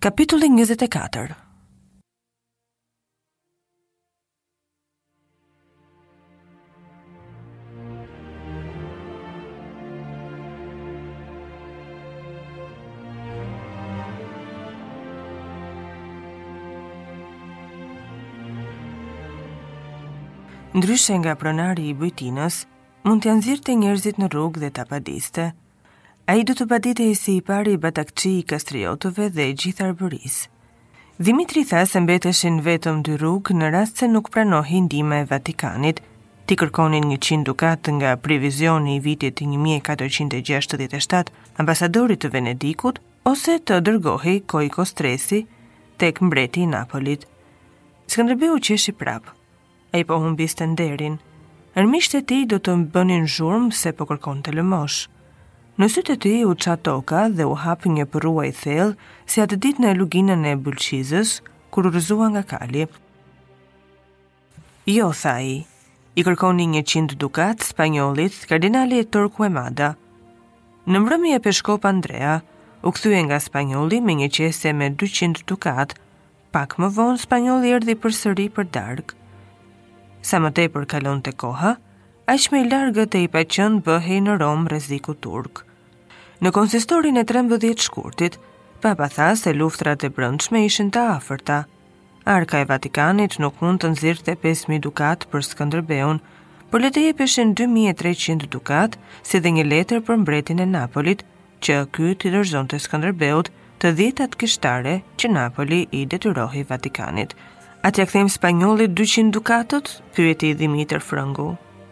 Kapitulli 24 Ndryshe nga pronari i bujtinës, mund t'ia nxirrte njerëzit në rrugë dhe ta padiste, Ai do të paditej si i pari batakçi i kastriotëve dhe gjithë arbërisë. Dhimitri tha se mbeteshin vetëm dy rrugë në rast se nuk pranohej ndihma e Vatikanit. T'i kërkonin 100 dukat nga provizioni i vitit 1467 ambasadorit të Venedikut ose të dërgohej Koi Kostresi tek mbreti i Napolit. Skënderbeu qeshi prapë. Ai po humbiste nderin. Armiqtë e tij do të bënin zhurmë se po kërkonte lëmoshë. Në sytë e tij u ça toka dhe u hap një përrua i thellë si atë ditë në luginën e Bulqizës, kur u rrëzua nga kali. Jo, tha ai, i kërkoni njëqind dukat spanjollit, kardinalit Torkuemada. Në mbrëmje peshkop Andrea u kthye nga spanjolli me një qese me 200 dukat, Pak më vonë spanjolli erdhi përsëri për darkë. Sa më tepër kalonte koha, aq më i largët e i paqenë bëhej në Romë rreziku turk. Në konsistorin e 13 shkurtit, Papa tha se luftrat e brendshme ishin të afërta. Arka e Vatikanit nuk mund të nxirrte 5000 dukat për Skënderbeun, por le të jepeshin 2300 dukat, si dhe një letër për mbretin e Napolit, që ky t'i dorëzonte Skënderbeut të dhjetat kishtare që Napoli i detyrohej Vatikanit. A t'ia kthejmë spanjollit 200 dukatët? Pyeti Dhimitër Frëngu.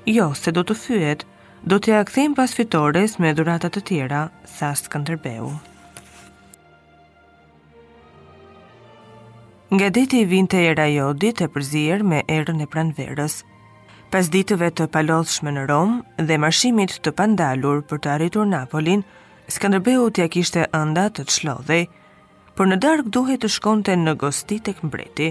Jo, se do të fyhet, do t'ia kthejmë pas fitores me dhurata të tjera, tha Skënderbeu. Nga deti i vinte era e jodit e përzier me erën e pranverës. Pas ditëve të palodhshme në Romë dhe marshimit të pandalur për të arritur Napolin, Skënderbeut ia kishte ënda të çlodhej, por në darkë duhej të shkonte në gosti tek mbreti.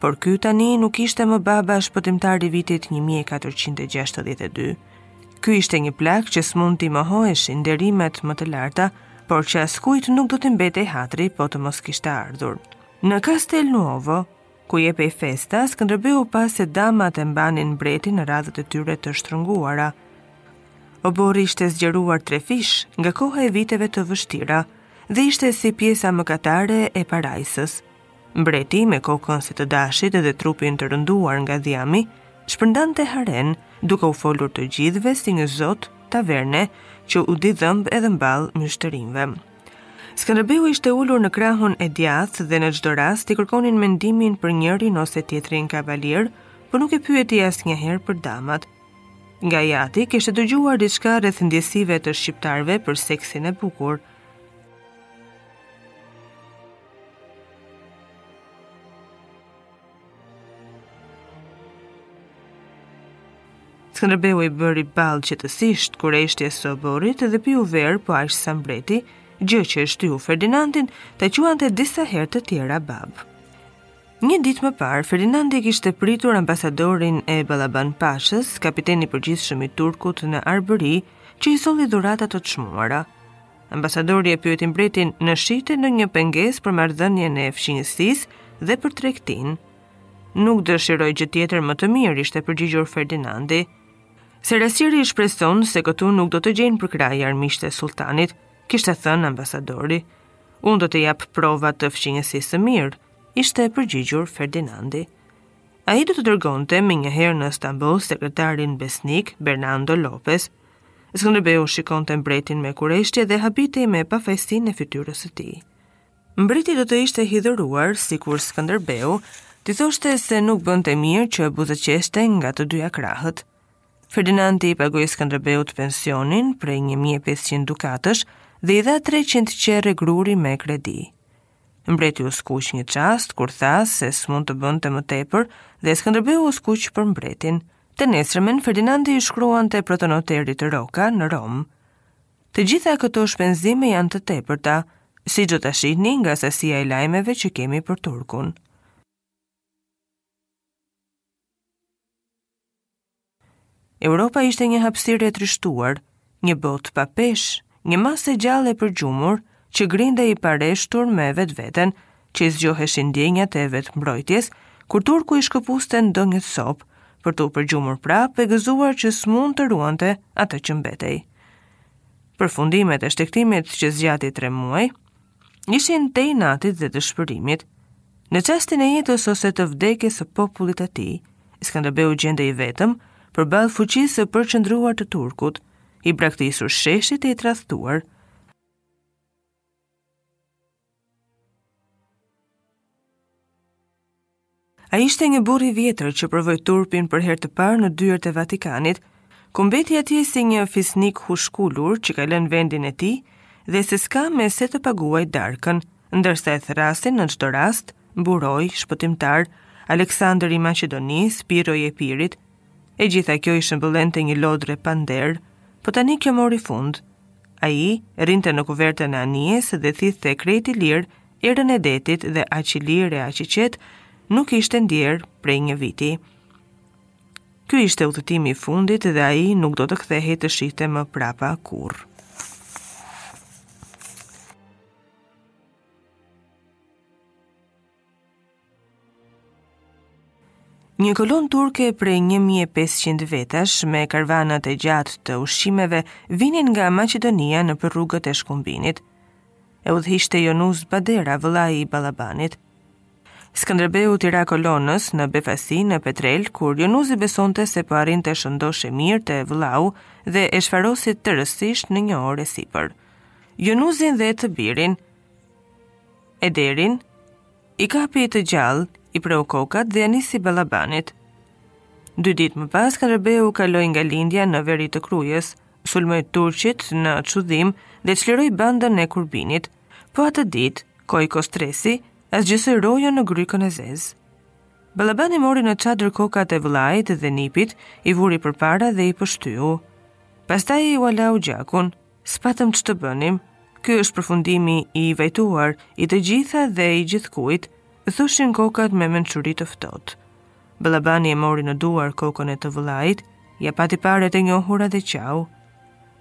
Por ky tani nuk ishte më baba shpëtimtar i vitit 1462. Ky ishte një plak që s'mund t'i mohoheshin nderimet më të larta, por që askujt nuk do t'i mbetej hatri po të mos kishte ardhur. Në Castel Nuovo, ku jepej festa, Skënderbeu pa se damat e mbanin mbretin në radhët e tyre të shtrënguara. Oborri ishte zgjeruar trefish nga koha e viteve të vështira dhe ishte si pjesa mëkatare e parajsës, Mbreti, me kokën si të dashit dhe trupin të rënduar nga dhjami, shpërndante harenë, duke u folur të gjithëve si një zot taverne që u di dhëmb e dhëmballë myshterinjve. Skënderbeu ishte ulur në krahun e djathtë dhe në çdo rast i kërkonin mendimin për njërin ose tjetrin kavalier, por nuk e pyeti asnjëherë për damat. Nga i ati kishte dëgjuar diçka rreth ndjesive të shqiptarëve për seksin e bukur. Skënderbeu i bëri ballë qetësisht kureshtjes së oborrit dhe piu verë po aq sa mbreti, gjë që e shtyu Ferdinandin ta quante disa herë të tjera babë. Një ditë më parë, Ferdinandi kishte pritur ambasadorin e Ballaban Pashës, kapiten i përgjithshëm i Turkut në Arbëri, që i solli dhurata të çmuara. Ambasadori e pyeti mbretin në shihte ndonjë pengesë për marrëdhënien e fqinjësisë dhe për tregtinë. Nuk dëshiroj gjë tjetër më të mirë, ishte përgjigjur Ferdinandi. Serasqeri shpreson se këtu nuk do të gjejnë përkrahje armiqtë e sultanit, kishte thënë ambasadori. Unë do të jap prova të fqinjësisë së mirë, ishte përgjigjur Ferdinandi. Ai do të dërgonte menjëherë në Stambull sekretarin besnik Bernardo Lopez, Skënderbeu shikonte mbretin me kureshtje dhe habitej me pafajësinë e fytyrës së tij. Mbreti do të ishte hidhëruar, sikur Skënderbeu t'i thoshte se nuk bënte mirë që buzëqeshte nga të dyja krahët. Ferdinandi i pagoi Skënderbeut pensionin prej 1500 dukatësh dhe i dha 300 qerre gruri me kredi. Mbreti u skuq një çast, kur tha se s'mund të bënte më tepër dhe Skënderbeu u skuq për mbretin – Të nesërmen, Ferdinandi i shkruante protonoterit Roka në Romë. Të gjitha këto shpenzime janë të tepërta, siç do ta shihni nga sasia e lajmeve që kemi për Turkun. Europa ishte një hapësirë e trishtuar, Një botë pa peshë, një masë e gjallë e përgjumur, që grindej pareshtur me vetveten, që i zgjoheshin ndjenjat e vetëmbrojtjes, kur turku i shkëpuste ndonjë copë, për t'u përgjumur prapë e gëzuar që s'mund të ruante atë që mbetej. Përfundimet e shtegtimit që zgjati tre muaj, ishin të inatit dhe dëshpërimit. Në çastin e jetës ose të vdekjes së popullit të tij, Skënderbeu gjendej i vetëm, përballë fuqisë së përqendruar të turkut, i braktisur sheshit e i tradhtuar. Ai ishte një burrë i vjetër që provoi turpin për herë të parë në dyert e Vatikanit, ku mbeti atje si një fisnik hushkulur që ka lënë vendin e tij dhe që s'ka me se të paguaj darkën, ndërsa e thërrasin në çdo rast, mburojë, shpëtimtar, Aleksandër i Maqedonisë, Pirro i Epirit. E gjitha kjo i shëmbëllente një lodre pa nder, po tani kjo mori fund. Ai rrinte në kuvertën e anijes dhe thithte krejt i lirë Erën e detit dhe aq i lirë e aq i qetë nuk ishte ndjerë prej një viti. Ky ishte udhëtimi i fundit dhe ai nuk do të kthehej të shihte më prapa kurrë. Një kolonë turke prej 1500 vetash me karvanët e gjatë të ushqimeve vinin nga Maqedonia nëpër rrugët e Shkumbinit. E udhëhiqte Jonuz Badera, vëllai i Ballabanit. Skënderbeu i ra kolonës në befasi në Petrelë, kur Jonuzi besonte se po arrinte shëndoshë e mirë te vëllai dhe e shfarosi tërësisht në një orë e sipër. Jonuzin dhe të birin, Ederin, I kapi të gjallë, i preu kokat dhe ia nisi Ballabanit. Dy ditë më pas, Skënderbeu kaloi nga lindja në veri të Krujës, sulmoi turqit në Cudhin dhe çliroi bandën e Kurbinit. Po atë ditë, Kojko Stresi asgjësoi rojën në Grykën e Zezë. Ballabani mori në çadër kokat e vëllait dhe nipit, i vuri përpara dhe i pështyu. Pastaj ua lau gjakun, S'patëm ç'të bënim. Ky është përfundimi i vajtuar i të gjitha dhe i gjithkujt, thoshin kokat me mençuri të ftohtë. Ballabani e mori në duar kokën e të vëllait, ia pa tiparet e njohura dhe qau.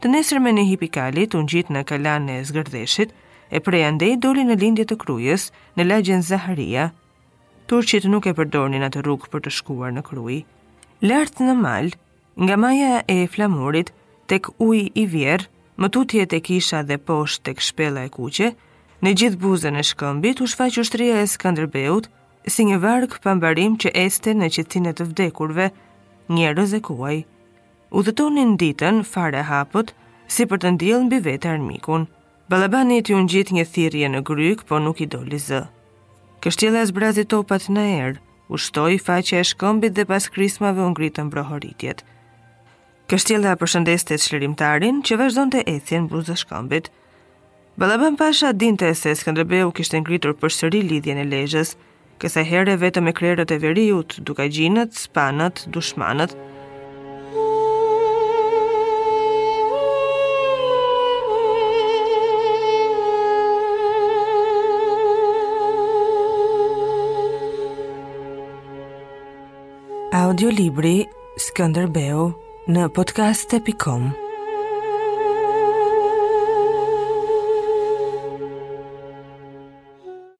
Të nesërmen i hipi kalit, u ngjit në kalanë e Zgërdheshit, e prej andej doli në lindje të Krujës, në lagjen Zaharia. Turqit nuk e përdornin atë rrugë për të shkuar në Krujë. Lart në mal, Nga Maja e Flamurit, tek Uji i Vjerrë, më tutje te kisha dhe poshtë tek Shpella e Kuqe, në gjithë buzën e shkëmbit u shfaq ushtria e Skënderbeut si një varg pambarim që ecte në qetësinë e të vdekurve, njerëz e kuaj. Udhëtonin ditën fare hapur si për të ndjellë mbi vete armikun. Ballabanit iu ngjit një thirrje në grykë, po nuk i doli zë. Kështjella zbrazi topat në erë, ushtoi faqja e shkëmbit dhe pas krismave u ngritën brohoritjet. Kështjella përshëndeste çlirimtarin që vazhdonte ecjen buzë shkëmbit. Ballaban Pasha dinte se Skënderbeu kishte ngritur përsëri Lidhjen e Lezhës, Kësaj herë vetëm me krerët e veriut, Dukagjinët, Spanët, Dushmanët, Audiolibri Skënderbeu në podcast.com